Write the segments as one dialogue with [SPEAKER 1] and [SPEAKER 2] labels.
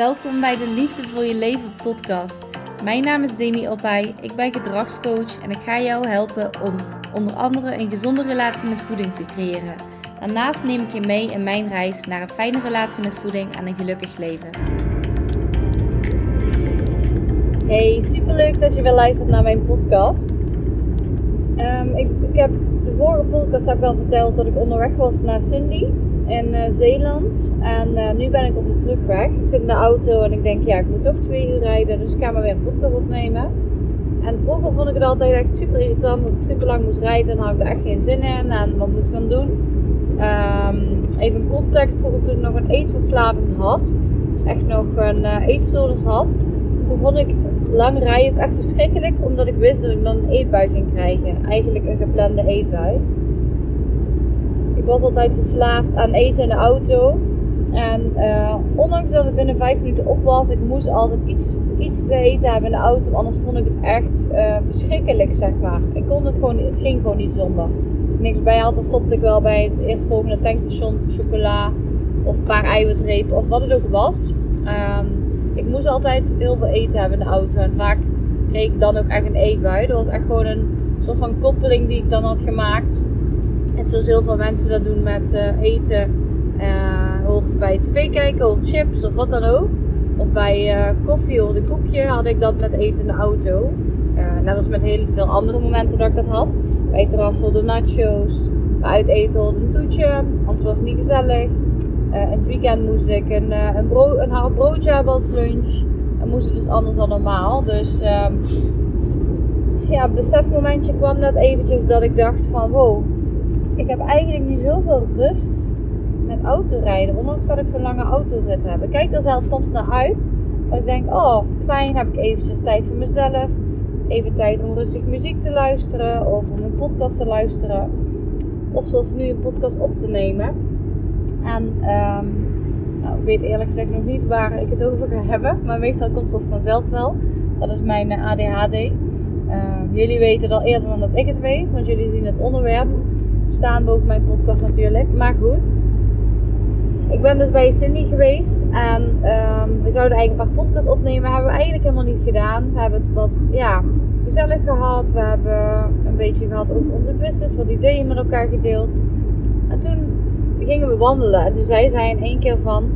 [SPEAKER 1] Welkom bij de Liefde voor je leven podcast. Mijn naam is Demi Opay, ik ben gedragscoach en ik ga jou helpen om onder andere een gezonde relatie met voeding te creëren. Daarnaast neem ik je mee in mijn reis naar een fijne relatie met voeding en een gelukkig leven. Hey, superleuk dat je weer luistert naar mijn podcast. Ehm, ik, ik heb de vorige podcast heb al verteld dat ik onderweg was naar Cindy in uh, Zeeland. En uh, nu ben ik op de terugweg. Ik zit in de auto en ik denk, ja, ik moet toch twee uur rijden. Dus ik ga maar weer een podcast opnemen. En vroeger vond ik het altijd echt super irritant. Als ik super lang moest rijden, dan had ik er echt geen zin in. En wat moest ik dan doen? Um, even context. Vroeger toen ik nog een eetverslaving had. Dus echt nog een uh, eetstoornis had. Toen vond ik lang rijden ook echt verschrikkelijk. Omdat ik wist dat ik dan een eetbui ging krijgen. Eigenlijk een geplande eetbui ik was altijd verslaafd aan eten in de auto. En uh, ondanks dat ik binnen vijf minuten op was, ik moest altijd iets, iets te eten hebben in de auto. Anders vond ik het echt uh, verschrikkelijk, zeg maar. Ik kon het gewoon, het ging gewoon niet zonder. Niks bij had, dan stopte ik wel bij het eerstvolgende tankstation voor chocola. Of een paar eiwitrepen of wat het ook was. Um, ik moest altijd heel veel eten hebben in de auto. En vaak kreeg ik dan ook echt een eetbui. Dat was echt gewoon een soort van koppeling die ik dan had gemaakt Net zoals heel veel mensen dat doen met uh, eten. Uh, hoort bij tv kijken of chips of wat dan ook. Of bij uh, koffie of een koekje had ik dat met eten in de auto. net als met heel veel andere momenten dat ik dat had. Bij het terras de nachos. Bij uit eten hoorde een toetje. Anders was het niet gezellig. in het weekend moest ik een, een, een hard broodje hebben als lunch. En moest het dus anders dan normaal. Dus ehm, ja, het besefmomentje kwam net eventjes dat ik dacht van wow ik heb eigenlijk niet zoveel rust met autorijden. Ondanks dat ik zo'n lange autorit heb. Ik kijk er zelf soms naar uit. Dat ik denk, oh fijn, heb ik eventjes tijd voor mezelf. Even tijd om rustig muziek te luisteren. Of om een podcast te luisteren. Of zoals nu een podcast op te nemen. En um, nou, ik weet eerlijk gezegd nog niet waar ik het over ga hebben. Maar meestal komt het vanzelf wel. Dat is mijn eh, ADHD. Ehm, jullie weten al eerder dan dat ik het weet. Want jullie zien het onderwerp staan boven mijn podcast natuurlijk. Maar goed. Ik ben dus bij Cindy geweest en um, we zouden eigenlijk een paar podcasts opnemen. Hebben we eigenlijk helemaal niet gedaan. We hebben het wat ja, gezellig gehad. We hebben een beetje gehad over onze business, wat ideeën met elkaar gedeeld. En toen gingen we wandelen. En toen zei zij in één keer van,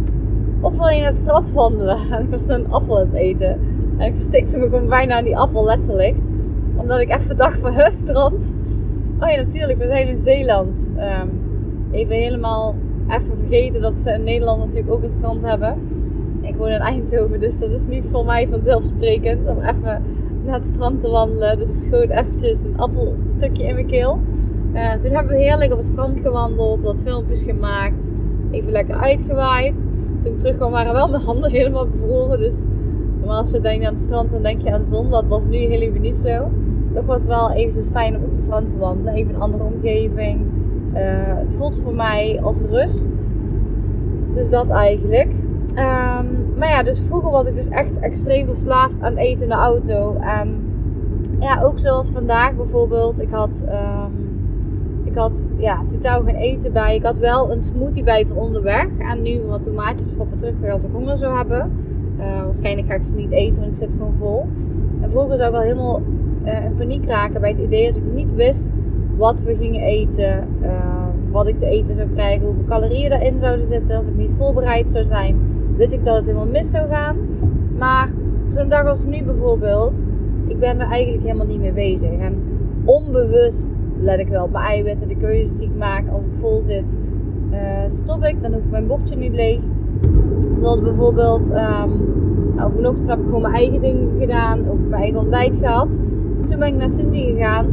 [SPEAKER 1] of wil je naar het strand wandelen? En ik was een appel aan het eten. En ik verstikte me gewoon bijna aan die appel, letterlijk. Omdat ik even dacht van, het strand Oh ja, natuurlijk. We zijn in Zeeland. Even helemaal even vergeten dat ze in Nederland natuurlijk ook een strand hebben. Ik woon in Eindhoven, dus dat is niet voor mij vanzelfsprekend om even naar het strand te wandelen. Dus ik schoot eventjes een appelstukje in mijn keel. Uh, toen hebben we heerlijk op het strand gewandeld, wat filmpjes gemaakt, even lekker uitgewaaid. Toen ik terugkwam waren wel mijn handen helemaal bevroren. Dus maar als je denkt aan het strand, dan denk je aan zon. Dat was nu heel even niet zo toch was wel eventjes fijn om op het strand te wandelen. Even een andere omgeving. Uh, het voelt voor mij als rust. Dus dat eigenlijk. Um, maar ja, dus vroeger was ik dus echt extreem verslaafd aan eten in de auto. En ja, ook zoals vandaag bijvoorbeeld. Ik had, um, ik had ja, totaal geen eten bij. Ik had wel een smoothie bij voor onderweg. En nu wat tomaatjes proppen terug als ik honger zou hebben. Uh, waarschijnlijk ga ik ze niet eten, want ik zit gewoon vol. En vroeger zou ik al helemaal uh, in paniek raken bij het idee als ik niet wist wat we gingen eten, uh, wat ik te eten zou krijgen, hoeveel calorieën erin zouden zitten. Als ik niet voorbereid zou zijn, wist ik dat het helemaal mis zou gaan. Maar zo'n dag als nu bijvoorbeeld, ik ben er eigenlijk helemaal niet mee bezig. En onbewust let ik wel op mijn eiwitten, de keuzes die ik maak als ik vol zit. Uh, stop ik, dan hoef ik mijn bordje niet leeg. Zoals bijvoorbeeld, um, nou, vanochtend heb ik gewoon mijn eigen ding gedaan, ook mijn eigen ontbijt gehad. Toen ben ik naar Cindy gegaan.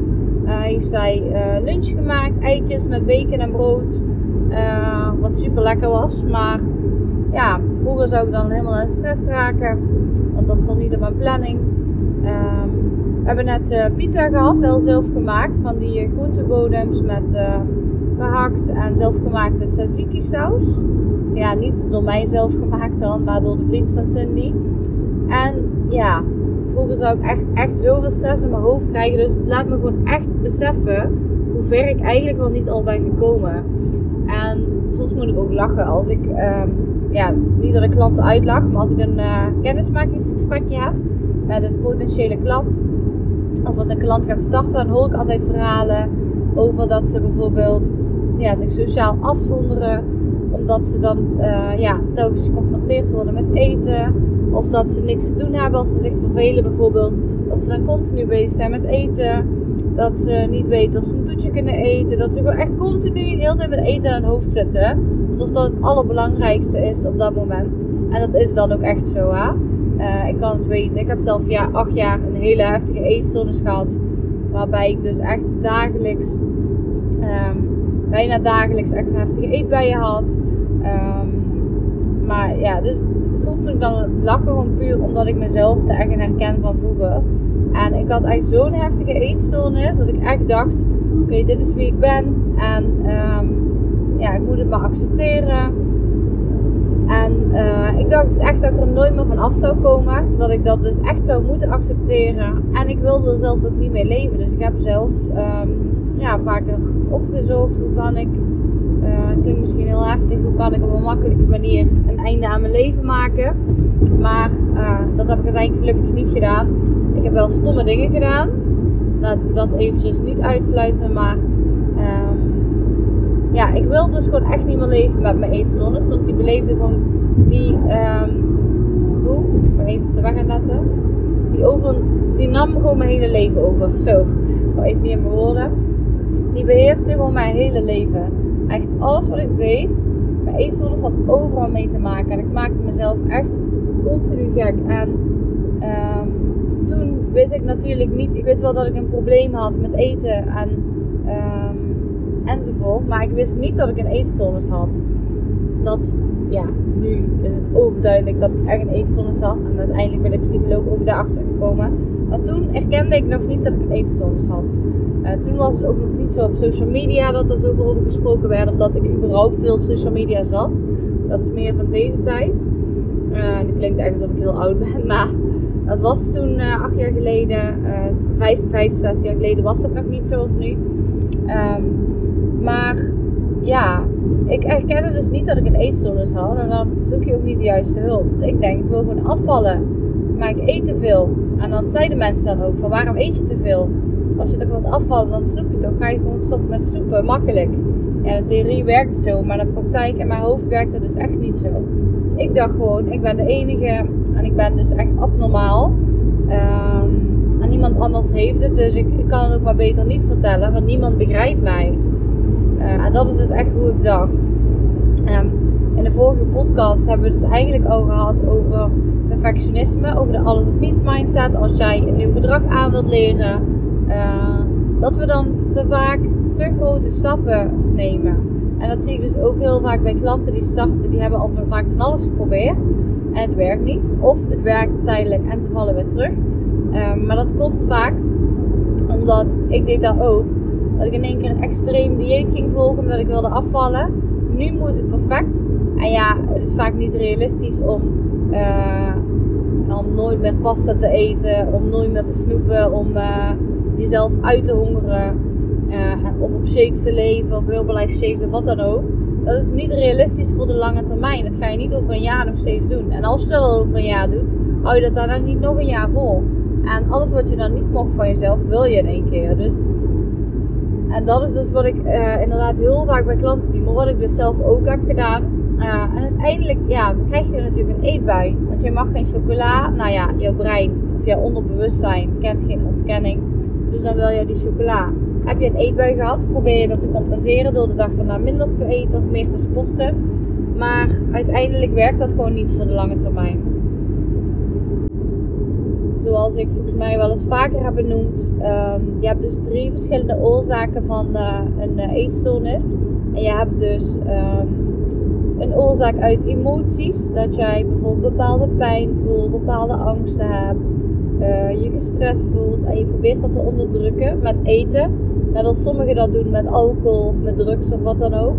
[SPEAKER 1] Uh, heeft zij uh, lunch gemaakt, eitjes met bacon en brood. Uh, wat super lekker was. Maar ja, vroeger zou ik dan helemaal in stress raken. Want dat stond niet op mijn planning. Um, we hebben net pizza gehad, wel zelf gemaakt. Van die groentebodems met gehakt en zelfgemaakte tzatziki saus. Ja, niet door mij zelf gemaakt dan, maar door de vriend van Cindy. En ja, vroeger zou ik echt, echt zoveel stress in mijn hoofd krijgen. Dus het laat me gewoon echt beseffen hoe ver ik eigenlijk wel niet al ben gekomen. En soms moet ik ook lachen als ik um, ja, niet dat ik klanten uitlag, maar als ik een uh, kennismakingsgesprekje heb met een potentiële klant, of als een klant gaat starten, dan hoor ik altijd verhalen over dat ze bijvoorbeeld ja, zich sociaal afzonderen, omdat ze dan uh, ja, telkens geconfronteerd worden met eten, als dat ze niks te doen hebben, als ze zich vervelen bijvoorbeeld, dat ze dan continu bezig zijn met eten, dat ze niet weten of ze een toetje kunnen eten, dat ze gewoon echt continu heel tijd met eten aan hun hoofd zitten, alsof dat het allerbelangrijkste is op dat moment. En dat is dan ook echt zo, hè. Uh, ik kan het weten. Ik heb zelf ja, acht jaar een hele heftige eetstoornis gehad. Waarbij ik dus echt dagelijks, um, bijna dagelijks echt heftige eetbuien had. Um, maar ja, dus moet ik dan lachen gewoon puur omdat ik mezelf te echt herken van vroeger. En ik had echt zo'n heftige eetstoornis dat ik echt dacht, oké, dit is wie ik ben. En um, ja, ik moet het maar accepteren. En uh, ik dacht dus echt dat ik er nooit meer van af zou komen. Dat ik dat dus echt zou moeten accepteren. En ik wilde er zelfs ook niet mee leven. Dus ik heb zelfs um, ja, vaker opgezocht hoe kan ik, uh, klinkt misschien heel heftig, hoe kan ik op een makkelijke manier een einde aan mijn leven maken. Maar uh, dat heb ik uiteindelijk gelukkig niet gedaan. Ik heb wel stomme dingen gedaan. Laten we dat eventjes niet uitsluiten. Maar um, ja, ik wil dus gewoon echt niet meer leven met mijn eetstoornis. Want die beleefde gewoon die, um, hoe? Ik even te weg aan letten. Die, over, die nam gewoon mijn hele leven over. Zo, even niet in mijn woorden. Die beheerste gewoon mijn hele leven. Echt alles wat ik deed, mijn eetstoornis had overal mee te maken. En ik maakte mezelf echt continu gek. En um, toen wist ik natuurlijk niet, ik wist wel dat ik een probleem had met eten en um, enzovoort. Maar ik wist niet dat ik een eetstoornis had. Dat, ja, nu is het overduidelijk dat ik echt een eetstoornis had. En uiteindelijk ben de psycholoog ook daarachter gekomen. Toen erkende ik nog niet dat ik een eetstoornis had. Uh, toen was het ook nog niet zo op social media dat er zoveel over gesproken werd. Of dat ik überhaupt veel op social media zat. Dat is meer van deze tijd. Uh, en het klinkt echt alsof ik heel oud ben. Maar dat was toen uh, acht jaar geleden. vijf, vijf, zes jaar geleden was dat nog niet zoals nu. Um, maar ja, ik erkende dus niet dat ik een eetstoornis had. En dan zoek je ook niet de juiste hulp. Dus ik denk, ik wil gewoon afvallen. Maar ik eet te veel. En dan zeiden mensen dan ook van waarom eet je te veel? Als je toch wilt afvallen, dan snoep je toch. Ga je gewoon stoppen met snoepen. Makkelijk. Ja, in theorie werkt het zo. Maar de praktijk in mijn hoofd werkt het dus echt niet zo. Dus ik dacht gewoon, ik ben de enige. En ik ben dus echt abnormaal. Um, en niemand anders heeft het. Dus ik, kan het ook maar beter niet vertellen. Want niemand begrijpt mij. Uh, en dat is dus echt hoe ik dacht. Um, in de vorige podcast hebben we dus eigenlijk al gehad over perfectionisme, over de alles of niet mindset. Als jij een nieuw gedrag aan wilt leren, uh, dat we dan te vaak te grote stappen nemen. En dat zie ik dus ook heel vaak bij klanten die starten, die hebben al vaak van alles geprobeerd en het werkt niet. Of het werkt tijdelijk en ze vallen weer terug. Um, maar dat komt vaak omdat ik deed dat ook dat ik in één keer een extreem dieet ging volgen omdat ik wilde afvallen. Nu moest het perfect. En ja, het is vaak niet realistisch om, uh, om nooit meer pasta te eten, om nooit meer te snoepen, om uh, jezelf uit te hongeren. Uh, of op shakes te leven, of Herbalife shakes of wat dan ook. Dat is niet realistisch voor de lange termijn. Dat ga je niet over een jaar nog steeds doen. En als je dat al over een jaar doet, hou je dat dan niet nog een jaar vol. En alles wat je dan niet mocht van jezelf, wil je in één keer. Dus en dat is dus wat ik inderdaad heel vaak bij klanten zie, maar wat ik dus zelf ook heb gedaan. Uh, en uiteindelijk, ja, krijg je natuurlijk een eetbui. Want je mag geen chocola. Nou ja, jouw brein of jouw onderbewustzijn kent geen ontkenning. Dus dan wil je die chocola. Heb je een eetbui gehad, probeer je dat te compenseren door de dag daarna minder te eten of meer te sporten. Maar uiteindelijk werkt dat gewoon niet voor de lange termijn zoals ik volgens mij wel eens vaker heb benoemd. Um, je hebt dus drie verschillende oorzaken van uh, een uh, eetstoornis. En je hebt dus um, een oorzaak uit emoties. Dat jij bijvoorbeeld bepaalde pijn voelt, bepaalde angsten hebt. Uh, je gestrest voelt en je probeert dat te onderdrukken met eten. Net als sommigen dat doen met alcohol of met drugs of wat dan ook.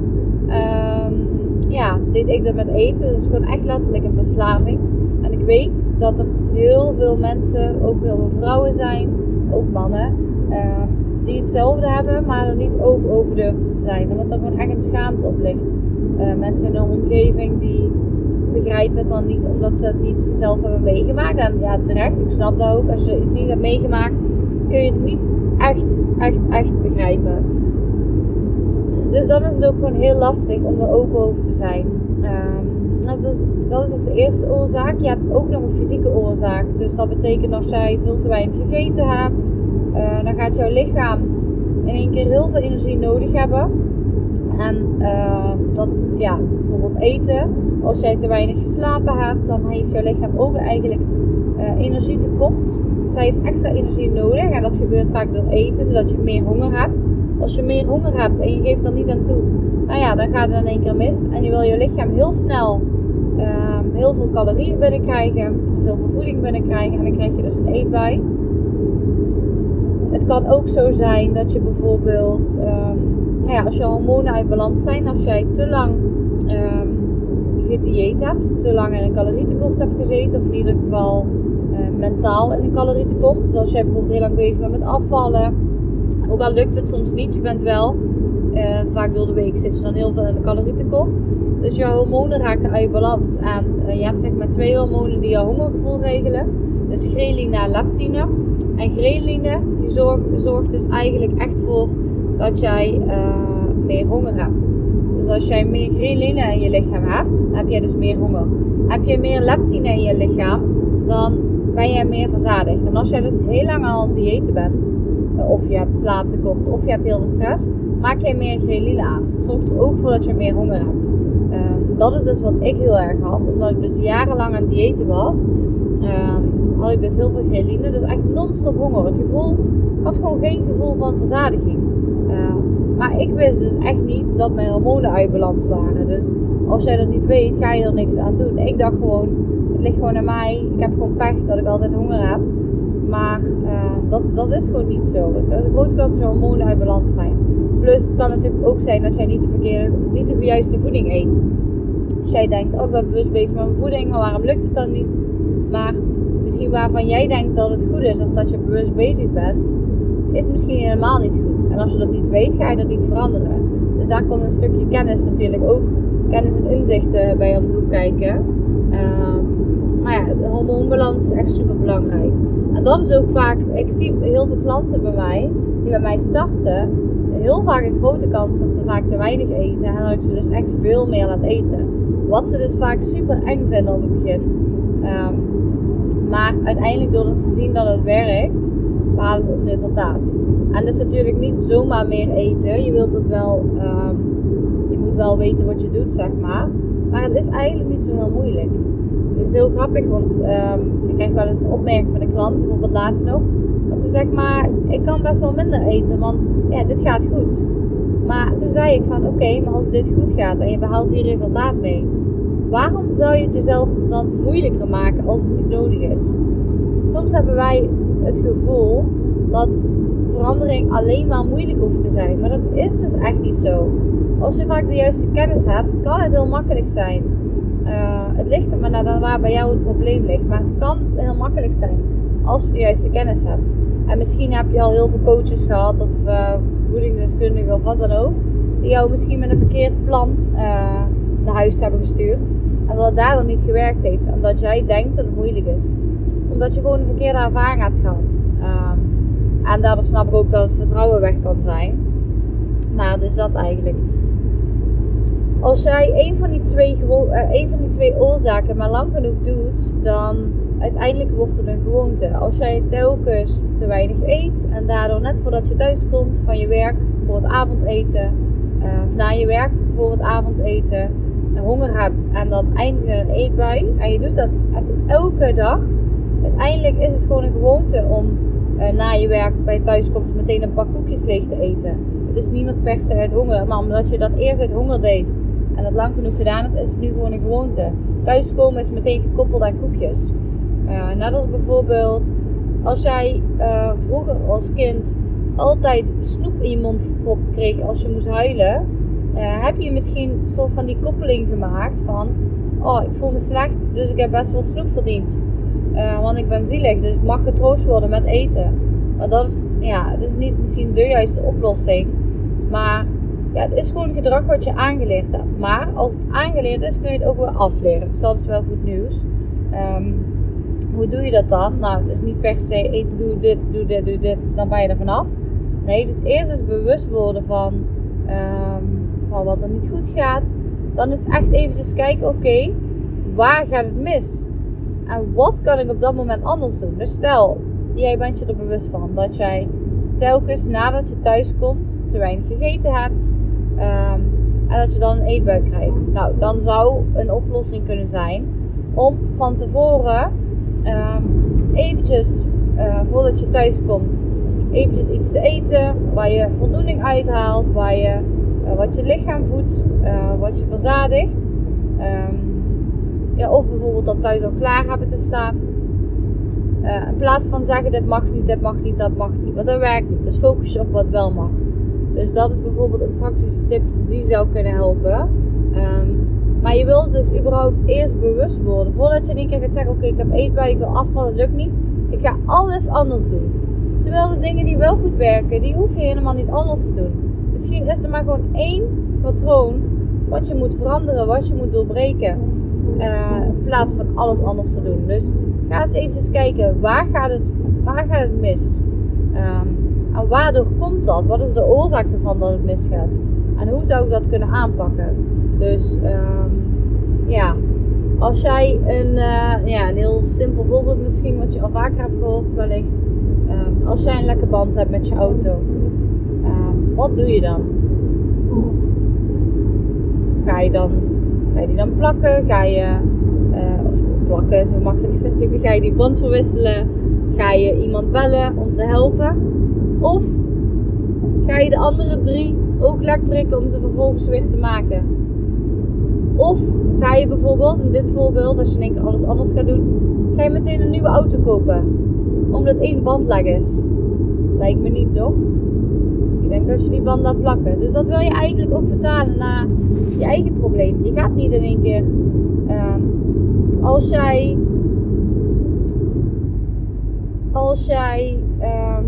[SPEAKER 1] Um, ja, deed ik dat met eten. Het is gewoon echt letterlijk een verslaving. En ik weet dat er heel veel mensen, ook heel veel vrouwen zijn, ook mannen, uh, die hetzelfde hebben, maar er niet open over durven te zijn. Omdat er gewoon echt een schaamte op ligt. Uh, mensen in een omgeving die begrijpen het dan niet omdat ze het niet zelf hebben meegemaakt. En ja, terecht, ik snap dat ook. Als je iets niet hebt meegemaakt, kun je het niet echt, echt, echt begrijpen. Dus dan is het ook gewoon heel lastig om er open over te zijn. Um, dat, is, dat is dus de eerste oorzaak. Je hebt ook nog een fysieke oorzaak. Dus dat betekent als jij veel te weinig gegeten hebt, uh, dan gaat jouw lichaam in één keer heel veel energie nodig hebben. En uh, dat, ja, bijvoorbeeld eten. Als jij te weinig geslapen hebt, dan heeft jouw lichaam ook eigenlijk uh, energietekort. Dus hij heeft extra energie nodig. En dat gebeurt vaak door eten, zodat je meer honger hebt. Als je meer honger hebt en je geeft er niet aan toe, nou ja, dan gaat het in één keer mis. En je wil je lichaam heel snel um, heel veel calorieën binnenkrijgen, heel veel voeding binnenkrijgen. En dan krijg je dus een eetbui. Het kan ook zo zijn dat je bijvoorbeeld, nou als je hormonen uit balans zijn, als jij te lang um, gedieet hebt, te lang in een calorietekort hebt gezeten, of in ieder geval uh, mentaal in een calorietekort. Dus als jij bijvoorbeeld heel lang bezig bent met afvallen, ook al lukt het soms niet, je bent wel, uh, vaak door de week zit je dan heel veel in een calorietekort. Dus je hormonen raken uit balans. En uh, je hebt zeg maar twee hormonen die je hongergevoel regelen. Dus ghreline en leptine. En ghreline die zorgt, zorgt dus eigenlijk echt voor dat jij uh, meer honger hebt. Dus als jij meer ghreline in je lichaam hebt, heb jij dus meer honger. Heb je meer leptine in je lichaam, dan ben je meer verzadigd. En als jij dus heel lang al aan diëten bent, uh, of je hebt slaaptekort, of je hebt heel veel stress, maak jij meer ghreline aan. Dat zorgt er ook voor dat je meer honger hebt. Um, dat is dus wat ik heel erg had, omdat ik dus jarenlang aan diëten was. Um, had ik dus heel veel ghreline, dus echt non-stop honger. Het gevoel, had gewoon geen gevoel van verzadiging. Uh, maar ik wist dus echt niet dat mijn hormonen uit balans waren. Dus als jij dat niet weet, ga je er niks aan doen. Ik dacht gewoon, het ligt gewoon aan mij. Ik heb gewoon pech dat ik altijd honger heb. Maar uh, dat, dat is gewoon niet zo. Het is grote kans dat hormonen uit balans zijn. Plus het kan natuurlijk ook zijn dat jij niet de, verkeerde, niet de juiste voeding eet. Als jij denkt, oh ik ben bewust bezig met mijn voeding, maar waarom lukt het dan niet? Maar misschien waarvan jij denkt dat het goed is of dat je bewust bezig bent, is misschien helemaal niet goed. En als je dat niet weet, ga je dat niet veranderen. Dus daar komt een stukje kennis natuurlijk ook, kennis en inzichten bij om de hoek kijken. Uh, maar ja, de hormoonbalans is echt super belangrijk. En dat is ook vaak, ik zie heel veel klanten bij mij, die bij mij starten, heel vaak een grote kans dat ze vaak te weinig eten en dat ze dus echt veel meer laat eten. Wat ze dus vaak super eng vinden op het begin. Um, maar uiteindelijk doordat ze zien dat het werkt, behalen ze ook resultaat. En dus natuurlijk niet zomaar meer eten. Je wilt het wel, um, je moet wel weten wat je doet, zeg maar. Maar het is eigenlijk niet zo heel moeilijk. Het is heel grappig, want um, ik krijg wel eens een opmerking van een klant, bijvoorbeeld laatst nog. Dat ze zegt, maar ik kan best wel minder eten, want ja, dit gaat goed. Maar toen zei ik van, oké, maar als dit goed gaat en je behaalt hier resultaat mee, waarom zou je het jezelf dan moeilijker maken als het niet nodig is? Soms hebben wij het gevoel dat verandering alleen maar moeilijk hoeft te zijn, maar dat is dus echt niet zo. Als je vaak de juiste kennis hebt, kan het heel makkelijk zijn. Uh, het ligt er maar naar waar bij jou het probleem ligt, maar het kan heel makkelijk zijn als je de juiste kennis hebt. En misschien heb je al heel veel coaches gehad of uh, voedingsdeskundigen of wat dan ook. Die jou misschien met een verkeerd plan uh, naar huis hebben gestuurd. En dat het daar dan niet gewerkt heeft. Omdat jij denkt dat het moeilijk is. Omdat je gewoon een verkeerde ervaring hebt gehad. En daardoor snap ik ook dat het vertrouwen weg kan zijn. Maar dus dat eigenlijk. Als jij een van die twee, een van die twee oorzaken maar lang genoeg doet, dan uiteindelijk wordt het een gewoonte. Als jij telkens te weinig eet en daardoor net voordat je thuis komt van je werk voor het avondeten, uh, of na je werk voor het avondeten, honger hebt en dan eindigt in een eetbui en je doet dat elke dag, uiteindelijk is het gewoon een gewoonte om na je werk bij thuiskomst meteen een pak koekjes leeg te eten. Het is niet meer per se uit honger, maar omdat je dat eerst uit honger deed en dat lang genoeg gedaan hebt, is het nu gewoon een gewoonte. Thuiskomen is meteen gekoppeld aan koekjes. Uh, net als bijvoorbeeld als jij uh, vroeger als kind altijd snoep in je mond gepropt kreeg als je moest huilen, heb je misschien een soort van die koppeling gemaakt van, oh ik voel me slecht, dus ik heb best wel snoep verdiend. Want ik ben zielig, dus ik mag getroost worden met eten. Maar dat is, ja, dat is niet misschien de juiste oplossing. Maar ja, het is gewoon gedrag wat je aangeleerd hebt. Maar als het aangeleerd is, kun je het ook weer afleren. Dus dat is wel goed nieuws. Ehm, hoe doe je dat dan? Nou, dus niet per se, ik doe dit, doe dit, doe dit, dan ben je er vanaf. Nee, dus eerst eens bewust worden van, ehm, van wat er niet goed gaat. Dan is echt eventjes kijken, oké, waar gaat het mis? En wat kan ik op dat moment anders doen? Dus stel, jij bent je er bewust van dat jij telkens nadat je thuis komt te weinig gegeten hebt. Ehm, en dat je dan een eetbuik krijgt. Nou, dan zou een oplossing kunnen zijn om van tevoren um, eventjes, uh, voordat je thuis komt, eventjes iets te eten waar je voldoening uithaalt, waar je, uh, wat je lichaam voedt, uh, wat je verzadigt. Um, of bijvoorbeeld dat thuis al klaar hebben te staan. in plaats van zeggen dit mag niet, dit mag niet, dat mag niet. Want dat werkt niet. Dus focus je op wat wel mag. Dus dat is bijvoorbeeld een praktische tip die zou kunnen helpen. Um, maar je wilt dus überhaupt eerst bewust worden. Voordat je in keer gaat zeggen: Oké, ik heb eetbuien, ik wil afvallen, lukt niet. Ik ga alles anders doen. Terwijl de dingen die wel goed werken, die hoef je helemaal niet anders te doen. Misschien is er maar gewoon één patroon wat je moet veranderen, wat je moet doorbreken. Uh, in plaats van alles anders te doen. Dus ga eens eventjes kijken, waar gaat het, waar gaat het mis? Um, en waardoor komt dat? Wat is de oorzaak ervan dat het misgaat? En hoe zou ik dat kunnen aanpakken? Dus um, ja, als jij een, uh, ja, een heel simpel voorbeeld misschien, wat je al vaker hebt gehoord wellicht. Um, als jij een lekke band hebt met je auto, wat doe je dan? Ga je dan, ga je die dan plakken? Ga je, uh, of plakken, zo makkelijk is natuurlijk, ga je die band verwisselen? Ga je iemand bellen om te helpen? Of ga je de andere drie ook lek prikken om ze vervolgens weer te maken? Of ga je bijvoorbeeld, in dit voorbeeld, als je in één keer alles anders gaat doen, ga je meteen een nieuwe auto kopen. Omdat één band leg is. Lijkt me niet, toch? Ik denk dat je die band laat plakken. Dus dat wil je eigenlijk ook vertalen naar je eigen probleem. Je gaat niet in één keer. Um, als jij. Als jij. Um,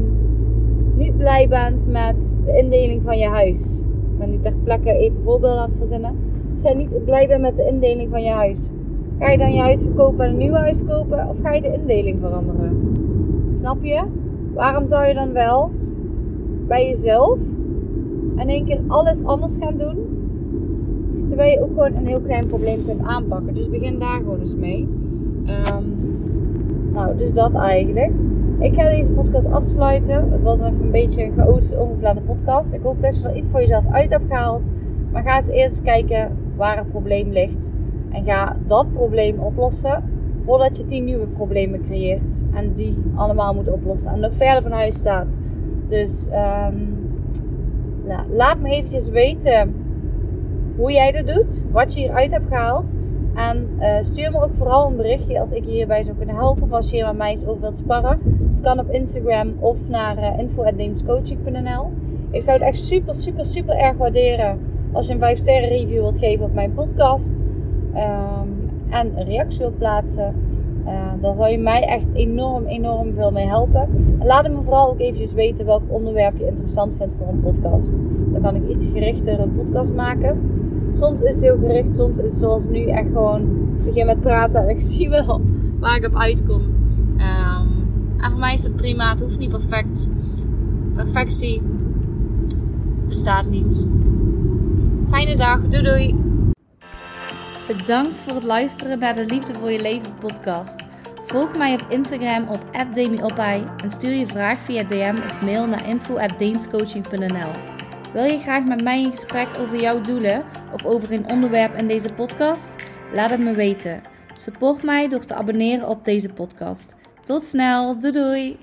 [SPEAKER 1] niet blij bent met de indeling van je huis. Ik ben nu ter plekke even voorbeelden aan het verzinnen. Als jij niet blij bent met de indeling van je huis, ga je dan je huis verkopen en een nieuw huis kopen of ga je de indeling veranderen? Snap je? Waarom zou je dan wel bij jezelf in één keer alles anders gaan doen? Terwijl je ook gewoon een heel klein probleem kunt aanpakken. Dus begin daar gewoon eens mee. Um, nou, dus dat eigenlijk. Ik ga deze podcast afsluiten. Het was even een beetje een chaotische, ongeplande podcast. Ik hoop dat je er iets voor jezelf uit hebt gehaald. Maar ga eens eerst kijken waar het probleem ligt. En ga dat probleem oplossen. Voordat je tien nieuwe problemen creëert. En die allemaal moet oplossen. En nog verder van huis staat. Dus nou, laat me eventjes weten hoe jij dat doet. Wat je hieruit hebt gehaald. En uh, stuur me ook vooral een berichtje als ik je hierbij zou kunnen helpen. Of als je hier met mij eens over wilt sparren. Kan op Instagram of naar uh, Ik zou het echt super, super, super erg waarderen als je een 5 sterren review wilt geven op mijn podcast. Um, en een reactie wilt plaatsen. Uh, dan zou je mij echt enorm, enorm veel mee helpen. En laat me vooral ook eventjes weten welk onderwerp je interessant vindt voor een podcast. Dan kan ik iets gerichter een podcast maken. Soms is het heel gericht, soms is het zoals nu echt gewoon begin met praten en ik zie wel waar ik op uitkom. Um, en voor mij is het prima, het hoeft niet perfect. Perfectie bestaat niet. Fijne dag, doei doei! Bedankt voor het luisteren naar de Liefde voor je Leven podcast. Volg mij op Instagram op @demiopai en stuur je vraag via DM of mail naar info@deemscoaching.nl. Wil je graag met mij in gesprek over jouw doelen of over een onderwerp in deze podcast? Laat het me weten. Support mij door te abonneren op deze podcast. Tot snel, doei doei!